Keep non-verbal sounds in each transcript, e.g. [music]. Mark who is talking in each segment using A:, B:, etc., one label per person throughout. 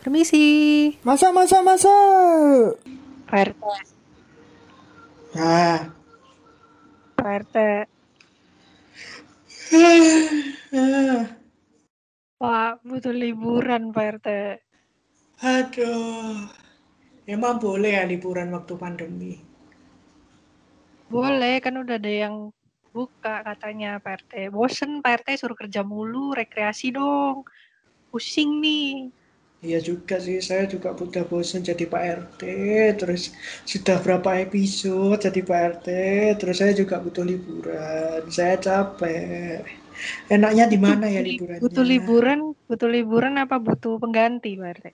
A: Permisi.
B: Masa, masa, masa.
A: Pak RT.
B: Nah,
A: Pak RT. Pak, butuh liburan Pak RT.
B: aduh. Emang boleh ya liburan waktu pandemi?
A: Boleh, kan udah ada yang buka katanya Pak RT. Bosen Pak RT suruh kerja mulu, rekreasi dong. Pusing nih.
B: Iya juga sih, saya juga udah bosan jadi Pak RT, terus sudah berapa episode jadi Pak RT, terus saya juga butuh liburan, saya capek. Enaknya di mana ya liburannya?
A: Butuh liburan, butuh liburan apa butuh pengganti Pak RT?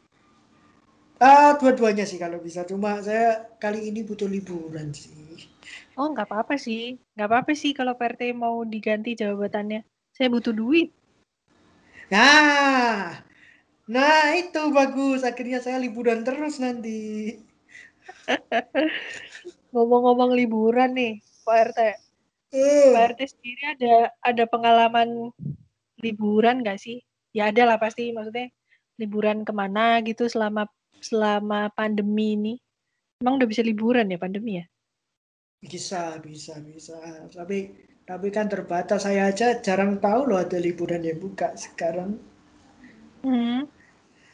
B: Ah, dua-duanya sih kalau bisa, cuma saya kali ini butuh liburan sih.
A: Oh, nggak apa-apa sih. Nggak apa-apa sih kalau Pak RT mau diganti jabatannya. Saya butuh duit.
B: Nah, nah itu bagus, akhirnya saya liburan terus nanti. [laughs]
A: Ngomong-ngomong liburan nih, Pak RT.
B: Eh,
A: Pak RT sendiri ada ada pengalaman liburan nggak sih? Ya ada lah pasti, maksudnya liburan ke mana gitu selama selama pandemi ini. Emang udah bisa liburan ya pandemi ya?
B: bisa, bisa, bisa. Tapi tapi kan terbatas. Saya aja jarang tahu loh ada liburan yang buka sekarang.
A: Hmm.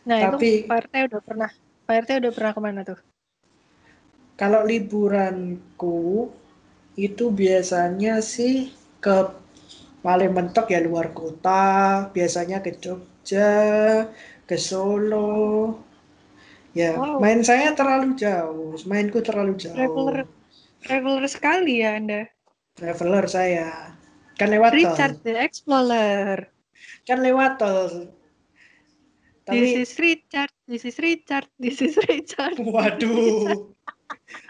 A: Nah
B: Tapi-
A: itu Pak RT udah pernah, Pak RT udah pernah ke mana tuh?
B: Kalau liburanku itu biasanya sih ke paling mentok ya luar kota, biasanya ke Jogja, ke Solo. Ya,
A: Wow.
B: main saya terlalu jauh, mainku terlalu jauh.
A: Traveler, traveler sekali ya Anda.
B: Traveler saya. Kan lewat tol.
A: Richard the Explorer.
B: Kan lewat tol.
A: This
B: Tapi
A: is Richard, this is Richard, this is Richard. [laughs]
B: waduh.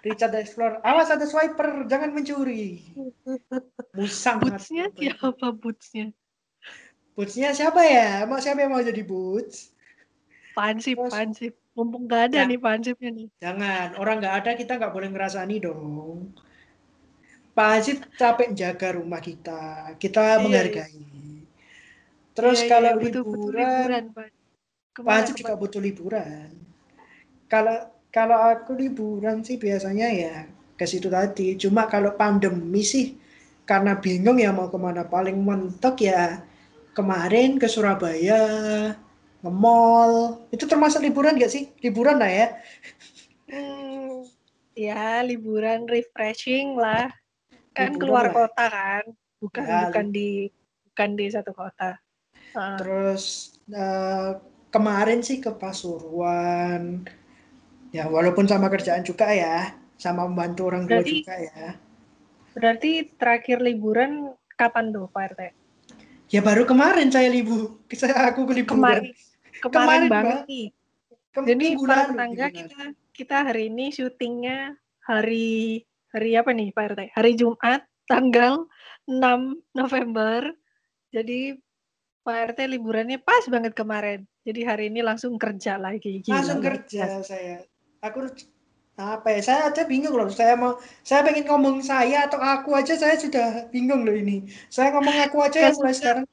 B: Richard the Explorer. Awas ada swiper, jangan mencuri. Musang.
A: Bootsnya siapa bootsnya?
B: Bootsnya siapa ya? Mau siapa yang mau jadi boots?
A: Pansip,
B: Terus-
A: pansip. Mumpung gak ada
B: Ya.
A: nih pansipnya nih.
B: Jangan, orang nggak ada kita nggak boleh ngerasani dong. Haji capek jaga rumah kita, kita
A: Iya,
B: menghargai. Terus
A: Iya,
B: kalau
A: iya, butuh, butuh
B: liburan,
A: liburan,
B: Ke
A: mana,
B: Haji juga butuh liburan. Kalau kalau aku liburan sih biasanya ya ke situ tadi. Cuma kalau pandemi sih karena bingung ya mau ke mana. Paling mentok ya kemarin ke Surabaya, nge-mall. Itu termasuk liburan nggak sih? Liburan lah ya.
A: Hmm, ya liburan refreshing lah. Kan
B: Liburan
A: keluar
B: lah.
A: kota kan, bukan
B: Ya,
A: bukan di bukan di satu kota.
B: Terus eh, kemarin sih ke Pasuruan. Ya walaupun sama kerjaan juga ya, sama membantu orang tua juga ya.
A: berarti terakhir liburan kapan tuh Pak RT?
B: Ya baru kemarin saya libu, saya aku ke liburan.
A: Kemarin, kemarin,
B: Kemarin,
A: banget
B: Mbak.
A: nih.
B: Ke-
A: Jadi para tetangga kita kita hari ini syutingnya hari hari apa nih Pak RT? Hari Jumat tanggal 6 November. Jadi Pak RT liburannya pas banget kemarin. Jadi hari ini langsung kerja lagi. Gila,
B: langsung kerja saya. Aku apa ya? Saya aja bingung loh. Saya mau, saya pengen ngomong saya atau aku aja saya sudah bingung loh ini. Saya ngomong aku aja ya mulai sekarang.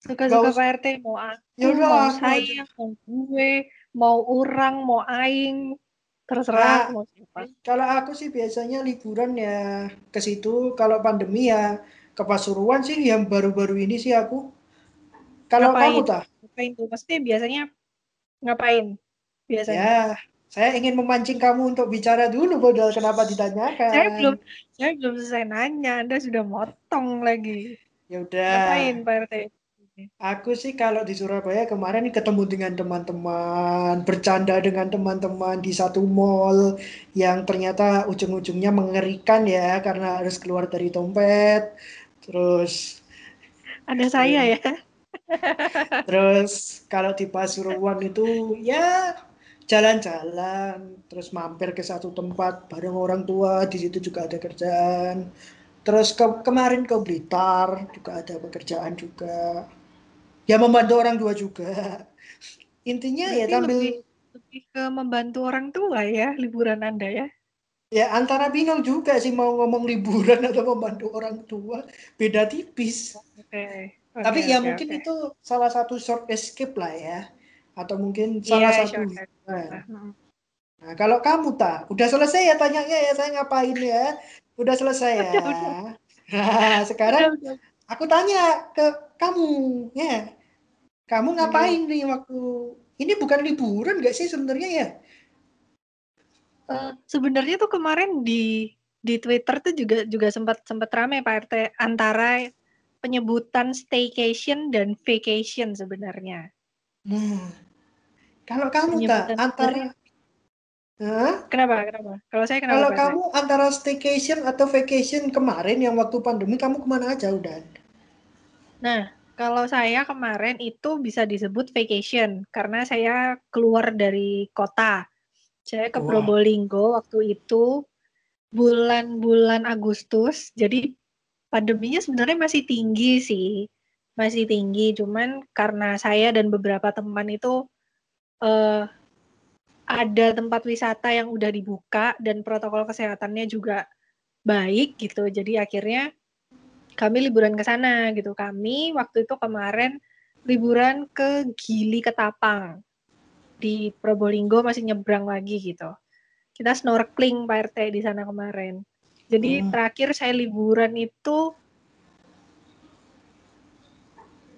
A: Suka-suka. Pak RT mau aku,
B: Ya udah,
A: mau
B: aku
A: saya, mau gue, mau orang, mau aing. Terserah
B: Nah,
A: mau siapa.
B: Kalau aku sih biasanya liburan ya ke situ. Kalau pandemi ya ke Pasuruan sih yang baru-baru ini sih aku. Kalau
A: Ngapain?
B: kamu tak?
A: Ngapain tuh? Maksudnya biasanya ngapain? Biasanya.
B: Ya, saya ingin memancing kamu untuk bicara dulu, padahal kenapa ditanyakan?
A: Saya belum saya belum selesai nanya, Anda sudah motong lagi.
B: Ya udah.
A: Ngapain Pak RT?
B: Aku sih kalau di Surabaya kemarin ketemu dengan teman-teman, bercanda dengan teman-teman di satu mall yang ternyata ujung-ujungnya mengerikan ya karena harus keluar dari dompet. Terus
A: Ada saya ya.
B: Terus kalau di Pasuruan itu ya jalan-jalan, terus mampir ke satu tempat bareng orang tua, di situ juga ada kerjaan. Terus ke, kemarin ke Blitar juga ada pekerjaan juga. Ya membantu orang tua juga. Intinya ya
A: Berarti
B: sambil
A: lebih lebih ke membantu orang tua ya liburan Anda ya.
B: ya antara bingung juga sih mau ngomong liburan [laughs] atau membantu orang tua. Beda tipis.
A: Oke.
B: Tapi
A: Oke,
B: ya
A: oke,
B: mungkin itu salah satu short escape lah ya. atau mungkin salah
A: Iya,
B: satu
A: shortcut.
B: hiburan.
A: Mhm.
B: Nah, kalau kamu tak, udah selesai ya tanyanya ya, saya ngapain ya? Udah selesai ya.
A: Udah, udah.
B: Nah, [laughs] sekarang
A: Udah, udah.
B: aku tanya ke kamu, ya. Kamu ngapain nih waktu ini bukan liburan nggak sih sebenarnya ya?
A: Eh, sebenarnya tuh kemarin di di Twitter tuh juga juga sempat sempat rame Pak RT antara penyebutan staycation dan vacation sebenarnya.
B: Nah, kalau kamu tak antara Hah?
A: Kenapa? Kenapa? Kalau saya kenapa?
B: Kalau kamu antara staycation atau vacation kemarin yang waktu pandemi kamu ke mana aja udah?
A: Nah, kalau saya kemarin itu bisa disebut vacation karena saya keluar dari kota. Saya ke. Probolinggo waktu itu bulan-bulan Agustus. Jadi pandeminya sebenarnya masih tinggi sih. Masih tinggi, cuman karena saya dan beberapa teman itu eh ada tempat wisata yang udah dibuka dan protokol kesehatannya juga baik gitu. Jadi akhirnya kami liburan ke sana gitu. Kami waktu itu kemarin liburan ke Gili Ketapang di Probolinggo masih nyebrang lagi gitu. Kita snorkeling Pak RT di sana kemarin. Jadi
B: Hmm.
A: terakhir saya liburan itu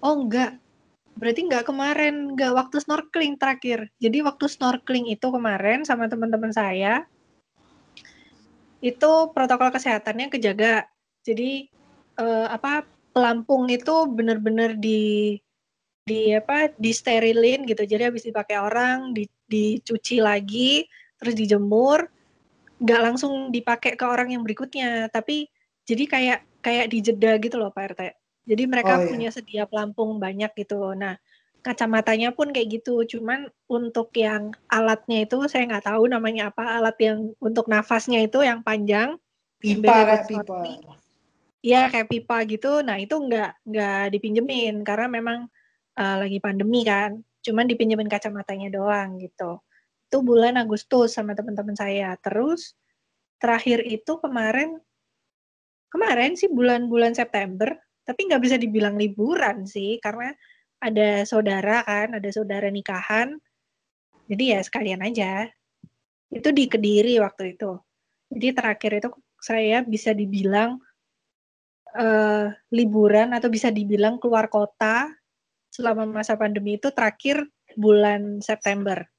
A: Oh enggak, berarti enggak kemarin, enggak waktu snorkeling terakhir. Jadi waktu snorkeling itu kemarin sama teman-teman saya, itu protokol kesehatannya kejaga. Jadi eh, apa pelampung itu benar-benar di di apa disterilin gitu. Jadi habis dipakai orang, di, dicuci lagi, terus dijemur, nggak langsung dipakai ke orang yang berikutnya, tapi jadi kayak kayak dijeda gitu loh Pak RT. Jadi mereka
B: Oh, iya.
A: punya sedia pelampung banyak gitu. Nah, kacamatanya pun kayak gitu. Cuman untuk yang alatnya itu saya nggak tahu namanya apa. Alat yang untuk nafasnya itu yang panjang.
B: Pipa
A: buat
B: pipa.
A: Iya kayak pipa gitu. Nah itu nggak nggak dipinjemin karena memang eh, lagi pandemi kan. Cuman dipinjemin kacamatanya doang gitu. Itu bulan Agustus sama teman-teman saya. Terus terakhir itu kemarin kemarin sih bulan-bulan September. Tapi nggak bisa dibilang liburan sih karena ada saudara kan, ada saudara nikahan. Jadi ya sekalian aja. Itu di Kediri waktu itu. Jadi terakhir itu saya bisa dibilang eh, liburan atau bisa dibilang keluar kota selama masa pandemi itu terakhir bulan September.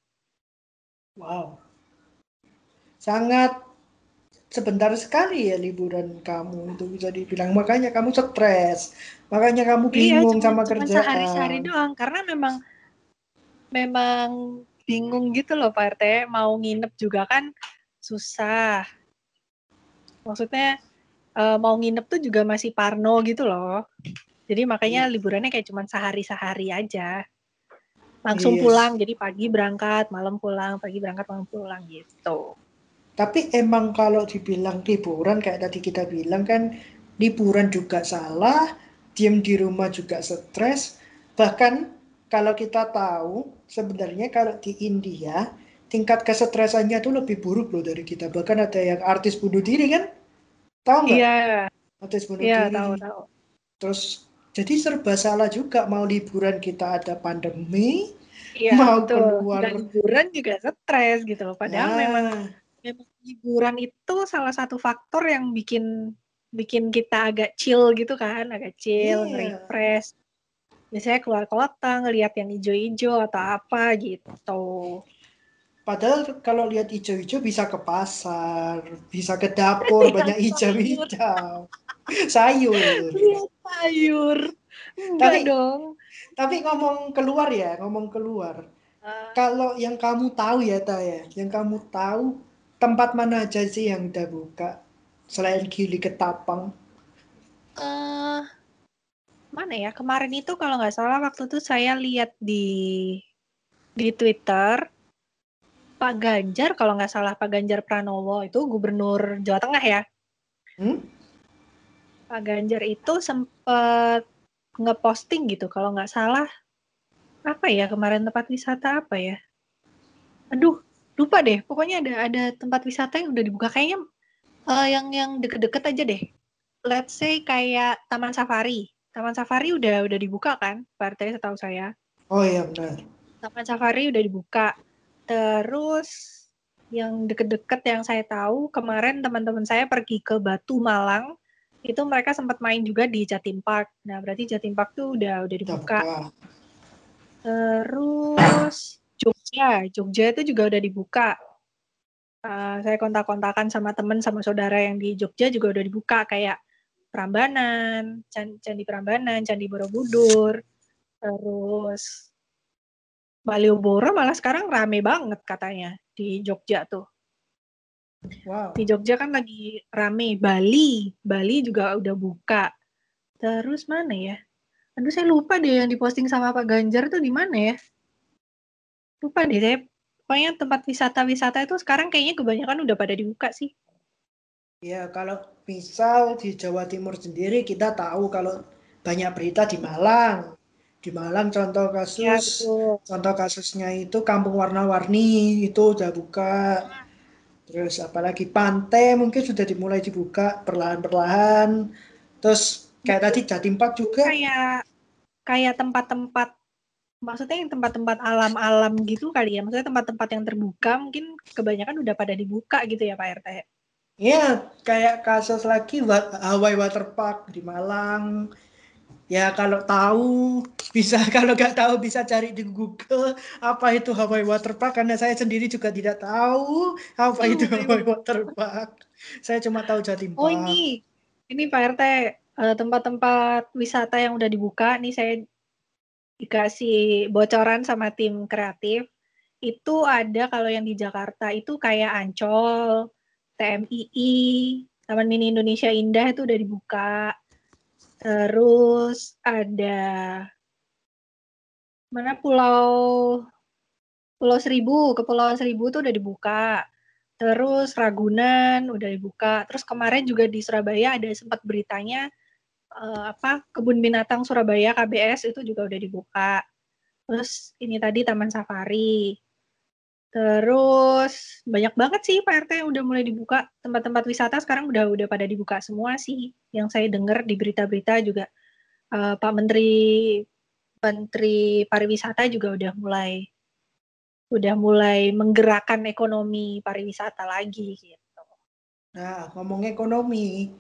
B: Wow. Sangat sebentar sekali ya liburan kamu itu bisa dibilang. Makanya kamu stres. Makanya kamu bingung
A: iya, cuman,
B: sama
A: cuman
B: kerjaan.
A: sehari-sehari doang karena memang memang bingung gitu loh Pak RT mau nginep juga kan susah. Maksudnya eh, mau nginep tuh juga masih parno gitu loh. Jadi makanya liburannya kayak cuman sehari-sehari aja. Langsung
B: Yes.
A: pulang, jadi pagi berangkat, malam pulang, pagi berangkat, malam pulang gitu.
B: Tapi emang kalau dibilang liburan kayak tadi kita bilang kan liburan juga salah, diem di rumah juga stres. Bahkan kalau kita tahu sebenarnya kalau di India tingkat kesetresannya tuh lebih buruk loh dari kita. Bahkan ada yang artis bunuh diri kan? Tahu nggak?
A: Iya,
B: Artis bunuh
A: iya
B: diri.
A: tahu tahu.
B: Terus jadi serba salah juga mau liburan kita ada pandemi,
A: Iya,
B: mau
A: betul.
B: keluar.
A: Dan liburan juga stres gitu loh. Padahal
B: Nah,
A: memang memang liburan itu salah satu faktor yang bikin bikin kita agak chill gitu kan, agak chill,
B: Iya.
A: refresh. Biasanya keluar kota, ngelihat yang hijau-hijau atau apa gitu.
B: Padahal kalau lihat hijau-hijau bisa ke pasar, bisa ke [laughs] dapur
A: Lihat
B: banyak hijau-hijau. Sayur.
A: Lihat sayur. Enggak
B: Tapi-
A: dong.
B: Tapi ngomong keluar ya, ngomong keluar.
A: Eh,
B: Kalau yang kamu tahu ya, Taya, yang kamu tahu tempat mana aja sih yang udah buka selain Gili Ketapang?
A: eh, mana ya? Kemarin itu kalau nggak salah waktu itu saya lihat di di Twitter Pak Ganjar kalau nggak salah Pak Ganjar Pranowo itu gubernur Jawa Tengah ya.
B: Hmm?
A: Pak Ganjar itu sempat ngeposting gitu kalau nggak salah apa ya kemarin tempat wisata apa ya? Aduh lupa deh. Pokoknya ada ada tempat wisata yang udah dibuka kayaknya eh, yang yang deket-deket aja deh. Let's say kayak Taman Safari. Taman Safari udah udah dibuka kan, Pak RT setahu saya.
B: Oh iya benar.
A: Taman Safari udah dibuka. Terus yang deket-deket yang saya tahu kemarin teman-teman saya pergi ke Batu Malang itu mereka sempat main juga di Jatim Park. Nah berarti Jatim Park tuh udah udah dibuka. Terus Jogja, Jogja itu juga udah dibuka. Uh, saya kontak-kontakan sama teman sama saudara yang di Jogja juga udah dibuka kayak Prambanan, Candi Prambanan, Candi Borobudur, terus Malioboro malah sekarang rame banget katanya di Jogja tuh. Wow. Di Jogja kan lagi rame. Bali, Bali juga udah buka. Terus mana ya? Aduh saya lupa deh yang diposting sama Pak Ganjar tuh di mana ya? Lupa deh saya pokoknya tempat wisata-wisata itu sekarang kayaknya kebanyakan udah pada dibuka sih.
B: Ya, kalau misal di Jawa Timur sendiri kita tahu kalau banyak berita di Malang. Di Malang contoh kasus ya, contoh kasusnya itu Kampung Warna-Warni itu udah buka. Terus apalagi pantai mungkin sudah dimulai dibuka perlahan-perlahan. Terus kayak tadi Jatim Park juga
A: kayak kayak tempat-tempat maksudnya yang tempat-tempat alam-alam gitu kali ya maksudnya tempat-tempat yang terbuka mungkin kebanyakan udah pada dibuka gitu ya Pak RT
B: Iya, kayak kasus lagi Hawaii Water Park di Malang. Ya kalau tahu bisa [laughs] kalau nggak tahu bisa cari di Google apa itu Hawaii Water Park karena saya sendiri juga tidak tahu apa oh, itu [laughs] Hawaii Water Park. Saya cuma tahu Jatim
A: Oh ini ini Pak RT eh, tempat-tempat wisata yang udah dibuka nih saya dikasih bocoran sama tim kreatif itu ada kalau yang di Jakarta itu kayak Ancol, TMII, Taman Mini Indonesia Indah itu udah dibuka. Terus ada mana Pulau Pulau Seribu, ke Pulau Seribu itu udah dibuka. Terus Ragunan udah dibuka. Terus kemarin juga di Surabaya ada sempat beritanya uh, apa kebun binatang Surabaya KBS itu juga udah dibuka. Terus ini tadi Taman Safari. Terus banyak banget sih Pak RT udah mulai dibuka tempat-tempat wisata sekarang udah udah pada dibuka semua sih. Yang saya dengar di berita-berita juga uh, Pak Menteri Menteri Pariwisata juga udah mulai udah mulai menggerakkan ekonomi pariwisata lagi gitu.
B: Nah, ngomong ekonomi,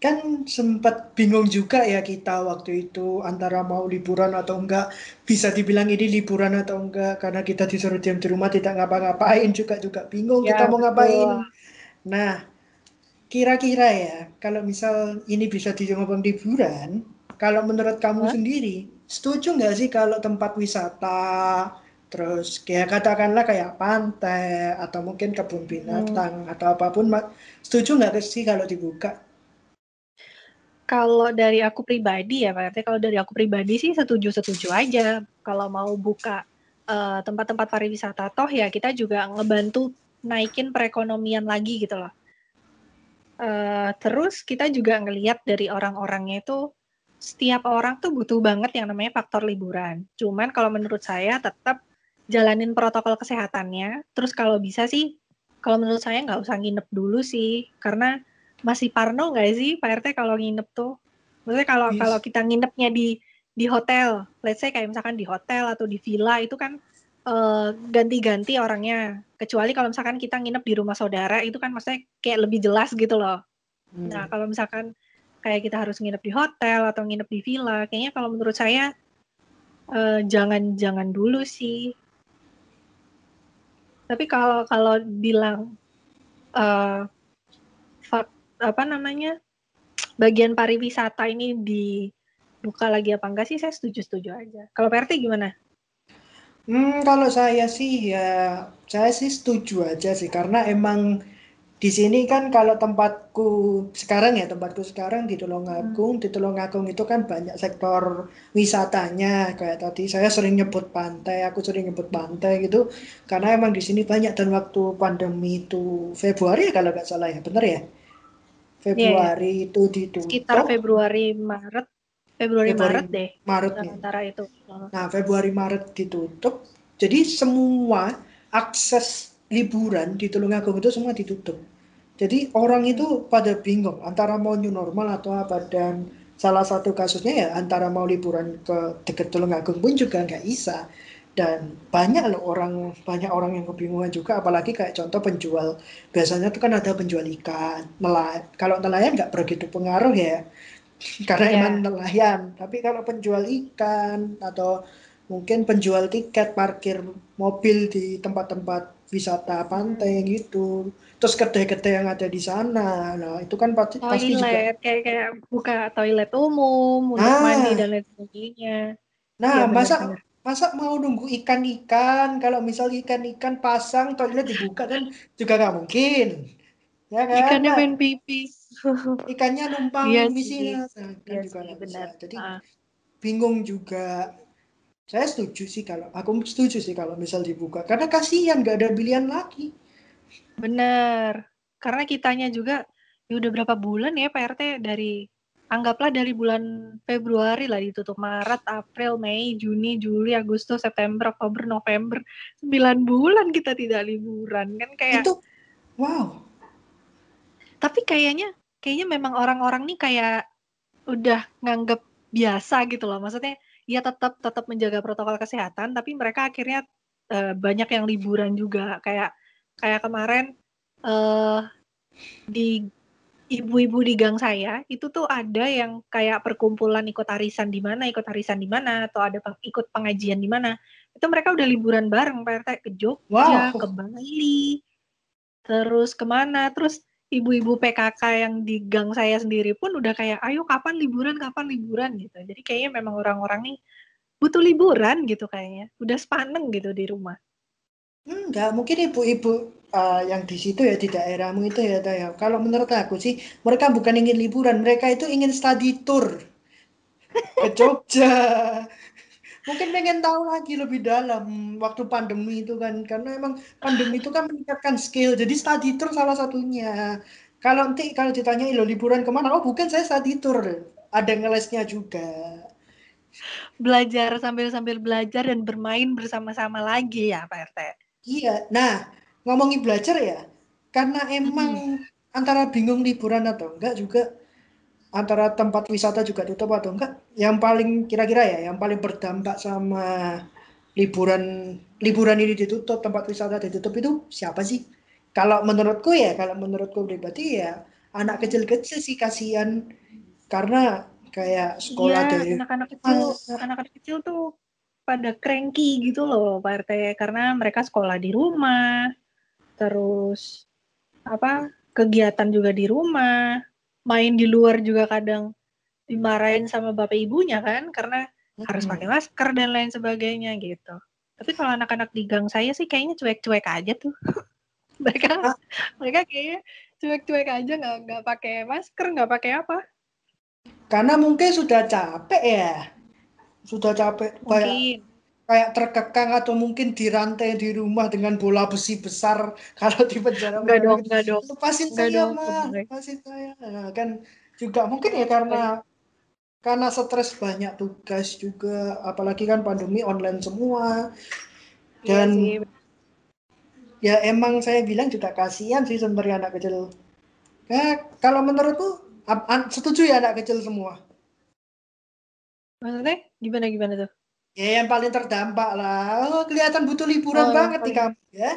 B: kan sempat bingung juga ya kita waktu itu antara mau liburan atau enggak bisa dibilang ini liburan atau enggak karena kita disuruh diam di rumah tidak ngapa-ngapain juga juga bingung ya, kita mau betul. ngapain nah kira-kira ya kalau misal ini bisa dijawab liburan kalau menurut kamu Hah? sendiri setuju nggak sih kalau tempat wisata terus kayak katakanlah kayak pantai atau mungkin kebun binatang hmm. atau apa pun setuju nggak sih kalau dibuka
A: kalau dari aku pribadi ya Pak RT, kalau dari aku pribadi sih setuju-setuju aja. Kalau mau buka tempat tempat-tempat pariwisata, toh ya kita juga ngebantu naikin perekonomian lagi gitu loh. Uh, terus kita juga ngelihat dari orang-orangnya itu setiap orang tuh butuh banget yang namanya faktor liburan. Cuman kalau menurut saya tetap jalanin protokol kesehatannya. Terus kalau bisa sih, kalau menurut saya nggak usah nginep dulu sih, karena masih parno nggak sih Pak RT kalau nginep tuh? Maksudnya kalau yes. kalau kita nginepnya di di hotel, let's say kayak misalkan di hotel atau di villa itu kan uh, ganti-ganti orangnya. Kecuali kalau misalkan kita nginep di rumah saudara itu kan maksudnya kayak lebih jelas gitu loh. Hmm. Nah kalau misalkan kayak kita harus nginep di hotel atau nginep di villa, kayaknya kalau menurut saya uh, jangan jangan dulu sih. Tapi kalau kalau bilang uh, apa namanya bagian pariwisata ini dibuka lagi apa enggak sih saya setuju-setuju aja. Kalau PRT gimana?
B: Hmm, kalau saya sih ya saya sih setuju aja sih karena emang di sini kan kalau tempatku sekarang ya tempatku sekarang di Tulungagung, hmm. di Tulungagung itu kan banyak sektor wisatanya kayak tadi saya sering nyebut pantai, aku sering nyebut pantai gitu karena emang di sini banyak dan waktu pandemi itu Februari ya kalau nggak salah ya, bener ya? Februari yeah, itu ditutup.
A: Sekitar Februari Maret, Februari, Februari Maret deh.
B: Maret
A: ya. Antara itu.
B: Nah, Februari Maret ditutup. Jadi semua akses liburan di Tulungagung itu semua ditutup. Jadi orang itu pada bingung antara mau new normal atau apa dan salah satu kasusnya ya antara mau liburan ke dekat Tulungagung pun juga nggak bisa dan banyak loh orang banyak orang yang kebingungan juga apalagi kayak contoh penjual. Biasanya tuh kan ada penjual ikan nelayan. Kalau nelayan nggak begitu pengaruh ya. [laughs] Karena yeah. emang nelayan. Tapi kalau penjual ikan atau mungkin penjual tiket parkir mobil di tempat-tempat wisata pantai gitu terus kedai-kedai yang ada di sana nah itu kan pasti
A: toilet, pasti
B: juga
A: kayak kayak buka toilet umum untuk nah, mandi dan lain sebagainya.
B: Nah ya, masa benar. Masa mau nunggu ikan-ikan? Kalau misal ikan-ikan pasang toilet dibuka kan juga nggak mungkin.
A: Ya kan? Ikannya main pipi.
B: ikannya numpang iya di sini. Nah, kan iya juga sih, benar. bisa. jadi uh. bingung juga. Saya setuju sih kalau aku setuju sih kalau misal dibuka. Karena kasihan nggak ada pilihan lagi.
A: Bener. Karena kitanya juga, ya udah berapa bulan ya Pak RT dari anggaplah dari bulan Februari lah ditutup Maret, April, Mei, Juni, Juli, Agustus, September, Oktober, November. 9 bulan kita tidak liburan kan kayak
B: Itu wow.
A: Tapi kayaknya kayaknya memang orang-orang nih kayak udah nganggep biasa gitu loh. Maksudnya ya tetap tetap menjaga protokol kesehatan tapi mereka akhirnya uh, banyak yang liburan juga kayak kayak kemarin uh, di ibu-ibu di gang saya itu tuh ada yang kayak perkumpulan ikut arisan di mana, ikut arisan di mana, atau ada peng, ikut pengajian di mana. Itu mereka udah liburan bareng, Pak RT ke Jogja, wow. ke Bali, terus ke mana, terus ibu-ibu PKK yang di gang saya sendiri pun udah kayak, ayo kapan liburan, kapan liburan gitu. Jadi kayaknya memang orang-orang nih butuh liburan gitu kayaknya, udah sepaneng gitu di rumah.
B: Enggak, mungkin ibu-ibu uh, yang di situ ya di daerahmu itu ya, ya. Kalau menurut aku sih mereka bukan ingin liburan, mereka itu ingin study tour ke [laughs] Jogja. Mungkin pengen tahu lagi lebih dalam waktu pandemi itu kan, karena emang pandemi itu kan meningkatkan skill. Jadi study tour salah satunya. Kalau nanti kalau ditanya lo liburan ke mana? Oh bukan saya study tour, ada ngelesnya juga.
A: Belajar sambil sambil belajar dan bermain bersama-sama lagi ya Pak RT.
B: Iya, nah ngomongin belajar ya, karena emang hmm. antara bingung liburan atau enggak juga antara tempat wisata juga tutup atau enggak, yang paling kira-kira ya, yang paling berdampak sama liburan liburan ini ditutup, tempat wisata ditutup itu siapa sih? Kalau menurutku ya, kalau menurutku pribadi ya anak kecil-kecil sih kasihan karena kayak sekolah
A: iya, dari anak-anak kecil, anak-anak kecil tuh pada cranky gitu loh Pak RT karena mereka sekolah di rumah terus apa kegiatan juga di rumah main di luar juga kadang dimarahin sama bapak ibunya kan karena hmm. harus pakai masker dan lain sebagainya gitu. Tapi kalau anak-anak di gang saya sih kayaknya cuek-cuek aja tuh. [laughs] Mereka ah. mereka kayaknya cuek-cuek aja nggak nggak pakai masker nggak pakai apa.
B: Karena mungkin sudah capek ya? Sudah capek kayak kayak terkekang atau mungkin dirantai di rumah dengan bola besi besar. [laughs] Kalau di penjara
A: nggak dong nggak dong.
B: Lepasin saya mah lepasin saya. Nah, kan juga mungkin ya karena karena stres banyak tugas juga apalagi kan pandemi online semua. Iya dan iya ya emang saya bilang juga kasihan sih sebenarnya anak kecil. Ya kalau menurutku setuju ya anak kecil semua?
A: Maksudnya gimana gimana tuh?
B: Ya yang paling terdampak lah. Oh, kelihatan butuh liburan oh, banget di kamu ya.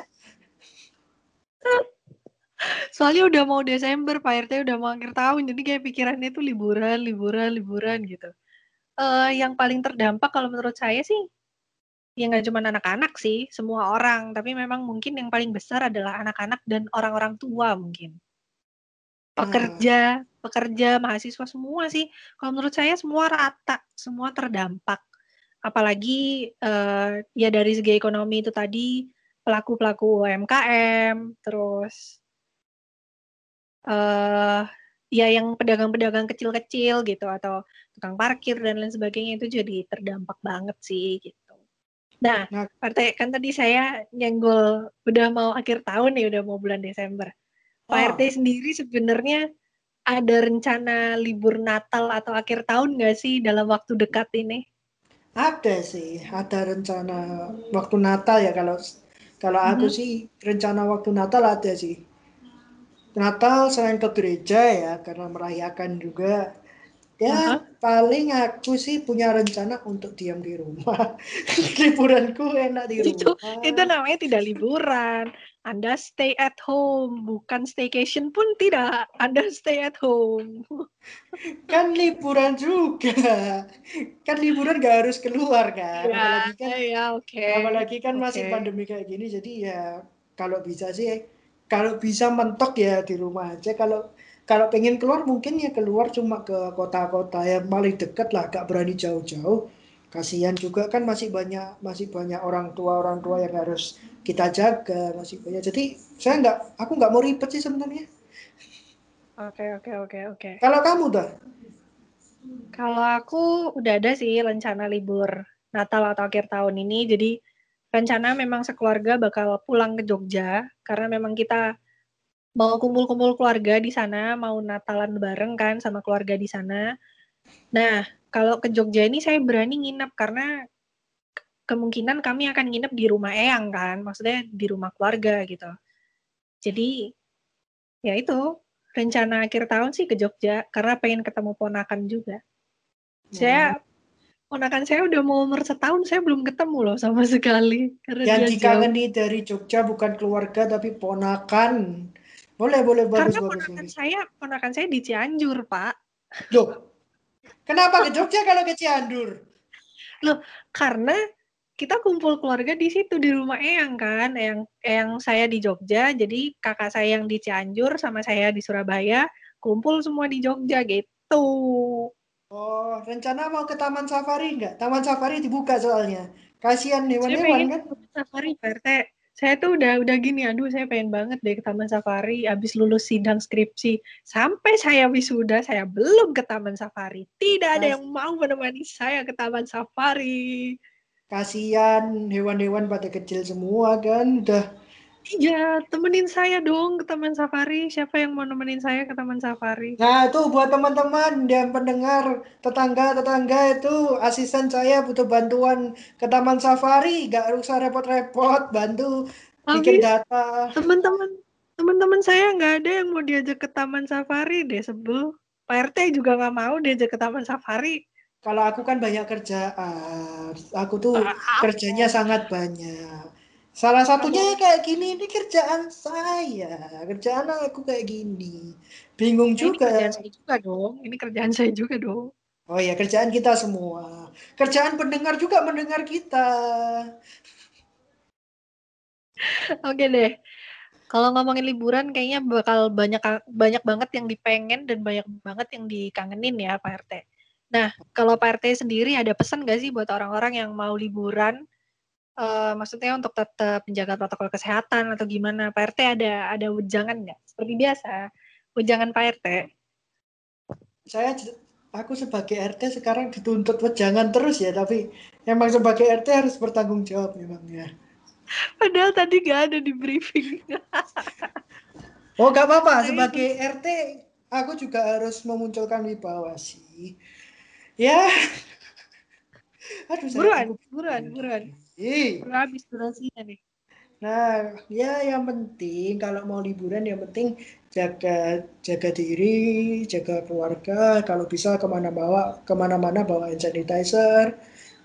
A: Soalnya udah mau Desember, Pak RT udah mau akhir tahun, jadi kayak pikirannya tuh liburan, liburan, liburan gitu. Uh, yang paling terdampak kalau menurut saya sih, ya nggak cuma anak-anak sih, semua orang. Tapi memang mungkin yang paling besar adalah anak-anak dan orang-orang tua mungkin. Pekerja, pekerja, mahasiswa semua sih. Kalau menurut saya semua rata, semua terdampak. Apalagi uh, ya dari segi ekonomi itu tadi pelaku-pelaku UMKM, terus uh, ya yang pedagang-pedagang kecil-kecil gitu atau tukang parkir dan lain sebagainya itu jadi terdampak banget sih gitu. Nah, nah partai kan tadi saya nyenggol udah mau akhir tahun nih, udah mau bulan Desember. Pak oh. RT sendiri sebenarnya ada rencana libur Natal atau akhir tahun nggak sih dalam waktu dekat ini?
B: Ada sih, ada rencana waktu Natal ya kalau kalau mm -hmm. aku sih rencana waktu Natal ada sih. Natal selain ke gereja ya karena merayakan juga ya uh -huh. paling aku sih punya rencana untuk diam di rumah. [laughs] Liburanku enak di
A: Itu,
B: rumah.
A: itu namanya tidak liburan. Anda stay at home, bukan staycation pun tidak. Anda stay at home. [laughs]
B: Kan liburan juga. Kan liburan gak harus keluar kan.
A: Ya,
B: apalagi kan
A: ya, oke.
B: apalagi kan masih
A: Oke.
B: pandemi kayak gini jadi ya kalau bisa sih kalau bisa mentok ya di rumah aja. Kalau kalau pengen keluar mungkin ya keluar cuma ke kota-kota yang paling dekat lah, gak berani jauh-jauh. Kasihan juga kan masih banyak masih banyak orang tua orang tua yang harus kita jaga masih banyak. Jadi saya nggak aku nggak mau ribet sih sebenarnya.
A: Oke, oke, oke, oke.
B: Kalau kamu dah?
A: Kalau aku udah ada sih rencana libur Natal atau akhir tahun ini. Jadi rencana memang sekeluarga bakal pulang ke Jogja karena memang kita mau kumpul-kumpul keluarga di sana, mau Natalan bareng kan sama keluarga di sana. Nah, kalau ke Jogja ini saya berani nginep karena ke- kemungkinan kami akan nginep di rumah Eyang kan, maksudnya di rumah keluarga gitu. Jadi ya itu rencana akhir tahun sih ke Jogja karena pengen ketemu ponakan juga. Saya ponakan saya udah mau umur setahun, saya belum ketemu loh sama sekali karena
B: Yang dikageni dari Jogja bukan keluarga tapi ponakan. Boleh, boleh, bagus,
A: Karena
B: bagus,
A: ponakan
B: bagus.
A: saya, ponakan saya di Cianjur, Pak.
B: Loh, kenapa ke Jogja kalau ke Cianjur?
A: Karena kita kumpul keluarga di situ di rumah Eyang kan, Eyang, Eyang saya di Jogja, jadi kakak saya yang di Cianjur sama saya di Surabaya kumpul semua di Jogja gitu.
B: Oh, rencana mau ke Taman Safari nggak? Taman Safari dibuka soalnya. Kasihan hewan-hewan kan?
A: safari, Pak RT. Saya tuh udah udah gini, aduh saya pengen banget deh ke Taman Safari abis lulus sidang skripsi. Sampai saya wisuda, saya belum ke Taman Safari. Tidak ada yang mau menemani saya ke Taman Safari.
B: Kasihan hewan-hewan pada kecil semua kan. Udah
A: Iya, temenin saya dong ke Taman Safari. Siapa yang mau nemenin saya ke Taman Safari?
B: Nah, itu buat teman-teman yang pendengar, tetangga-tetangga itu asisten saya butuh bantuan ke Taman Safari, nggak usah repot-repot, bantu bikin data.
A: teman-teman teman-teman saya nggak ada yang mau diajak ke Taman Safari deh sebel. Pak RT juga nggak mau diajak ke Taman Safari.
B: Kalau aku kan banyak kerjaan, aku tuh
A: Ah,
B: kerjanya sangat banyak. Salah satunya kayak gini, ini kerjaan saya, kerjaan aku kayak gini. Bingung
A: Ini
B: juga.
A: kerjaan saya juga dong. Ini kerjaan saya juga dong.
B: Oh ya, kerjaan kita semua. Kerjaan pendengar juga mendengar kita.
A: Oke deh. Kalau ngomongin liburan kayaknya bakal banyak banyak banget yang dipengen dan banyak banget yang dikangenin ya Pak RT. Nah, kalau Pak RT sendiri ada pesan nggak sih buat orang-orang yang mau liburan? Eh, maksudnya untuk tetap menjaga protokol kesehatan atau gimana? Pak RT ada ada wejangan nggak? Seperti biasa, wejangan Pak RT.
B: Saya aku sebagai RT sekarang dituntut wejangan terus ya, tapi emang sebagai RT harus bertanggung jawab memang ya.
A: Padahal tadi nggak ada di briefing. [laughs]
B: Oh, gak apa-apa.
A: Saya
B: Sebagai RT, aku juga harus memunculkan wibawa sih. Ya. [laughs] Aduh, saya
A: Buruan, buruan, buruan.
B: Ih.
A: Habis durasinya nih.
B: Nah, ya yang penting kalau mau liburan yang penting jaga jaga diri, jaga keluarga. Kalau bisa ke mana bawa ke mana-mana bawa hand sanitizer.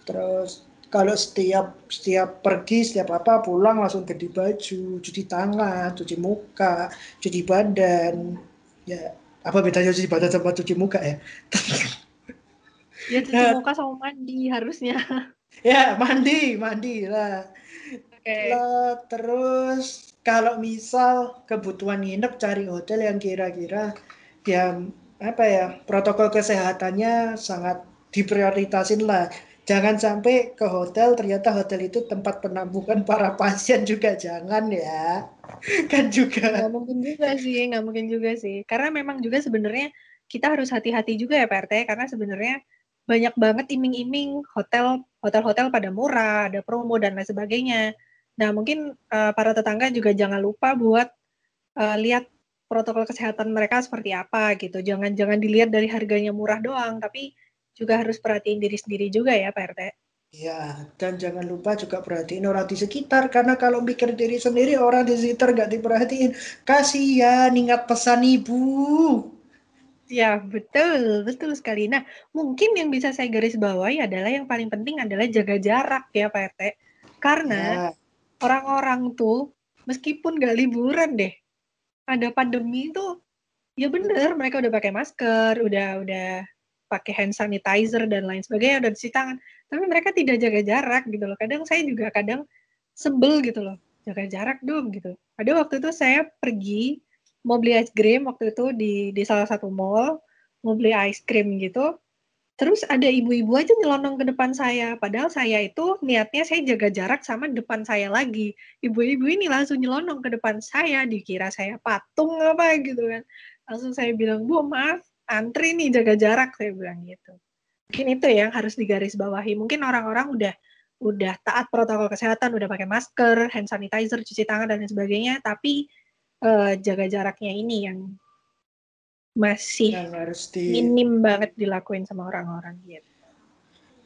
B: Terus kalau setiap setiap pergi setiap apa pulang langsung ganti baju, cuci tangan, cuci muka, cuci badan. Ya apa bedanya cuci badan sama cuci muka ya?
A: Ya cuci
B: Nah.
A: muka sama mandi harusnya.
B: Ya mandi, mandi lah.
A: Oke.
B: Lah, terus kalau misal kebutuhan nginep cari hotel yang kira-kira yang apa ya protokol kesehatannya sangat diprioritasin lah. Jangan sampai ke hotel ternyata hotel itu tempat penampungan para [laughs] pasien juga jangan ya. Kan juga.
A: Nggak mungkin juga sih, nggak mungkin juga sih. Karena memang juga sebenarnya kita harus hati-hati juga ya Pak RT, karena sebenarnya banyak banget iming-iming hotel hotel-hotel pada murah, ada promo dan lain sebagainya. Nah mungkin eh, para tetangga juga jangan lupa buat eh, lihat protokol kesehatan mereka seperti apa gitu. Jangan jangan dilihat dari harganya murah doang, tapi juga harus perhatiin diri sendiri juga ya Pak RT.
B: Ya, dan jangan lupa juga perhatiin orang di sekitar karena kalau mikir diri sendiri orang di sekitar nggak diperhatiin, kasihan ingat pesan ibu.
A: Ya, betul, betul sekali. Nah, mungkin yang bisa saya garis bawahi adalah yang paling penting adalah jaga jarak ya Pak RT. Karena
B: Ya.
A: orang-orang tuh meskipun nggak liburan deh, ada pandemi itu ya bener mereka udah pakai masker, udah udah pakai hand sanitizer dan lain sebagainya, udah cuci tangan. Tapi mereka tidak jaga jarak gitu loh. Kadang saya juga kadang sebel gitu loh. Jaga jarak dong gitu. Ada waktu itu saya pergi mau beli es krim waktu itu di di salah satu mall, mau beli ice cream gitu. Terus ada ibu-ibu aja nyelonong ke depan saya, padahal saya itu niatnya saya jaga jarak sama depan saya lagi. Ibu-ibu ini langsung nyelonong ke depan saya, dikira saya patung apa gitu kan. Langsung saya bilang, "Bu, maaf, antri nih jaga jarak," saya bilang gitu. Mungkin itu yang harus digarisbawahi. Mungkin orang-orang udah udah taat protokol kesehatan, udah pakai masker, hand sanitizer, cuci tangan dan sebagainya, tapi uh, jaga jaraknya ini yang masih
B: Yang harus di
A: minim banget dilakuin sama orang-orang gitu.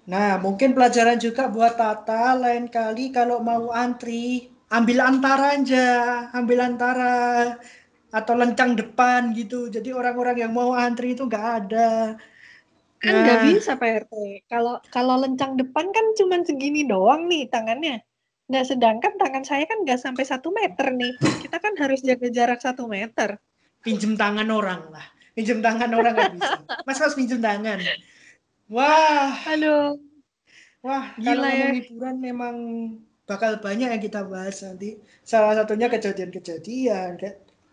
B: Nah, mungkin pelajaran juga buat Tata lain kali kalau mau antri, ambil antara aja, ambil antara atau lencang depan gitu. Jadi orang-orang yang mau antri itu nggak ada.
A: Kan nggak bisa Pak RT. Kalau kalau lencang depan kan cuma segini doang nih tangannya. Nah, sedangkan tangan saya kan nggak sampai satu meter nih. Kita kan harus jaga jarak satu meter.
B: Pinjem tangan orang lah. Pinjem tangan orang nggak bisa. Mas mas pinjem tangan. Wah.
A: Aduh.
B: Wah, Gila kalau ya. liburan memang bakal banyak yang kita bahas nanti. Salah satunya kejadian-kejadian.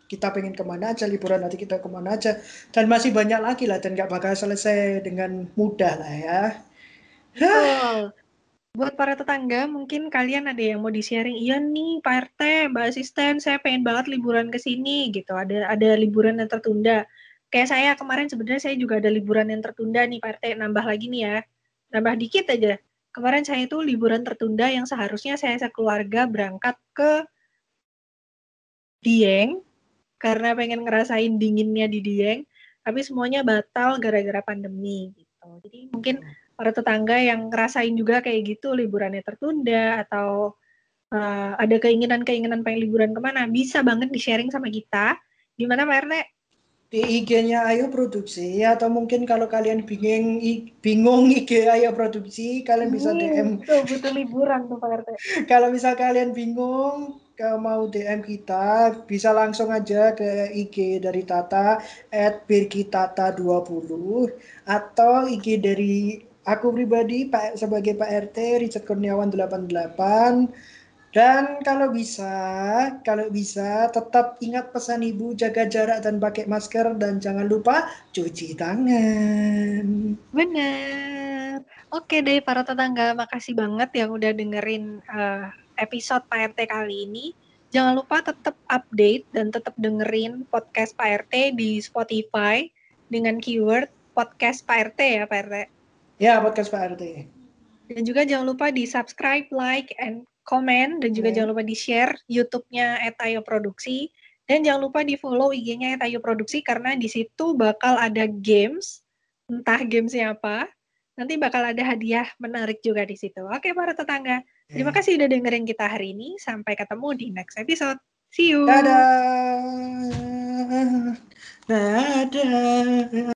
B: Kita pengen ke mana aja, liburan nanti kita ke mana aja. Dan masih banyak lagi lah, dan nggak bakal selesai dengan mudah lah ya.
A: Betul. Buat para tetangga, mungkin kalian ada yang mau di-sharing, iya nih Pak RT, Mbak Asisten, saya pengen banget liburan ke sini gitu. Ada ada liburan yang tertunda. Kayak saya kemarin sebenarnya saya juga ada liburan yang tertunda nih Pak RT, nambah lagi nih ya. Nambah dikit aja. Kemarin saya itu liburan tertunda yang seharusnya saya sekeluarga berangkat ke Dieng karena pengen ngerasain dinginnya di Dieng, tapi semuanya batal gara-gara pandemi gitu. Jadi mungkin para tetangga yang ngerasain juga kayak gitu liburannya tertunda atau uh, ada keinginan-keinginan pengen liburan ke mana, bisa banget di-sharing sama kita. Gimana Pak RT?
B: Di IG-nya Ayo Produksi atau mungkin kalau kalian bingung bingung IG Ayo Produksi, kalian bisa DM.
A: Tuh, betul liburan tuh Pak RT. [laughs]
B: kalau misal kalian bingung, mau DM kita bisa langsung aja ke IG dari Tata at birgitata20 atau IG dari aku pribadi Pak sebagai Pak RT Richard Kurniawan 88 dan kalau bisa, kalau bisa tetap ingat pesan ibu jaga jarak dan pakai masker dan jangan lupa cuci tangan.
A: Benar. Oke deh para tetangga, makasih banget yang udah dengerin uh, episode Pak RT kali ini. Jangan lupa tetap update dan tetap dengerin podcast Pak RT di Spotify dengan keyword podcast Pak RT ya Pak RT.
B: Ya, podcast Pak RT.
A: Dan juga jangan lupa di subscribe, like, and komen dan juga hmm. jangan lupa di share YouTube-nya Etayo Produksi. Dan jangan lupa di follow IG-nya Etayo Produksi karena di situ bakal ada games. Entah gamesnya apa nanti bakal ada hadiah menarik juga di situ. Oke para tetangga. Terima ya. kasih udah dengerin kita hari ini. Sampai ketemu di next episode. See you.
B: Dadah. Dadah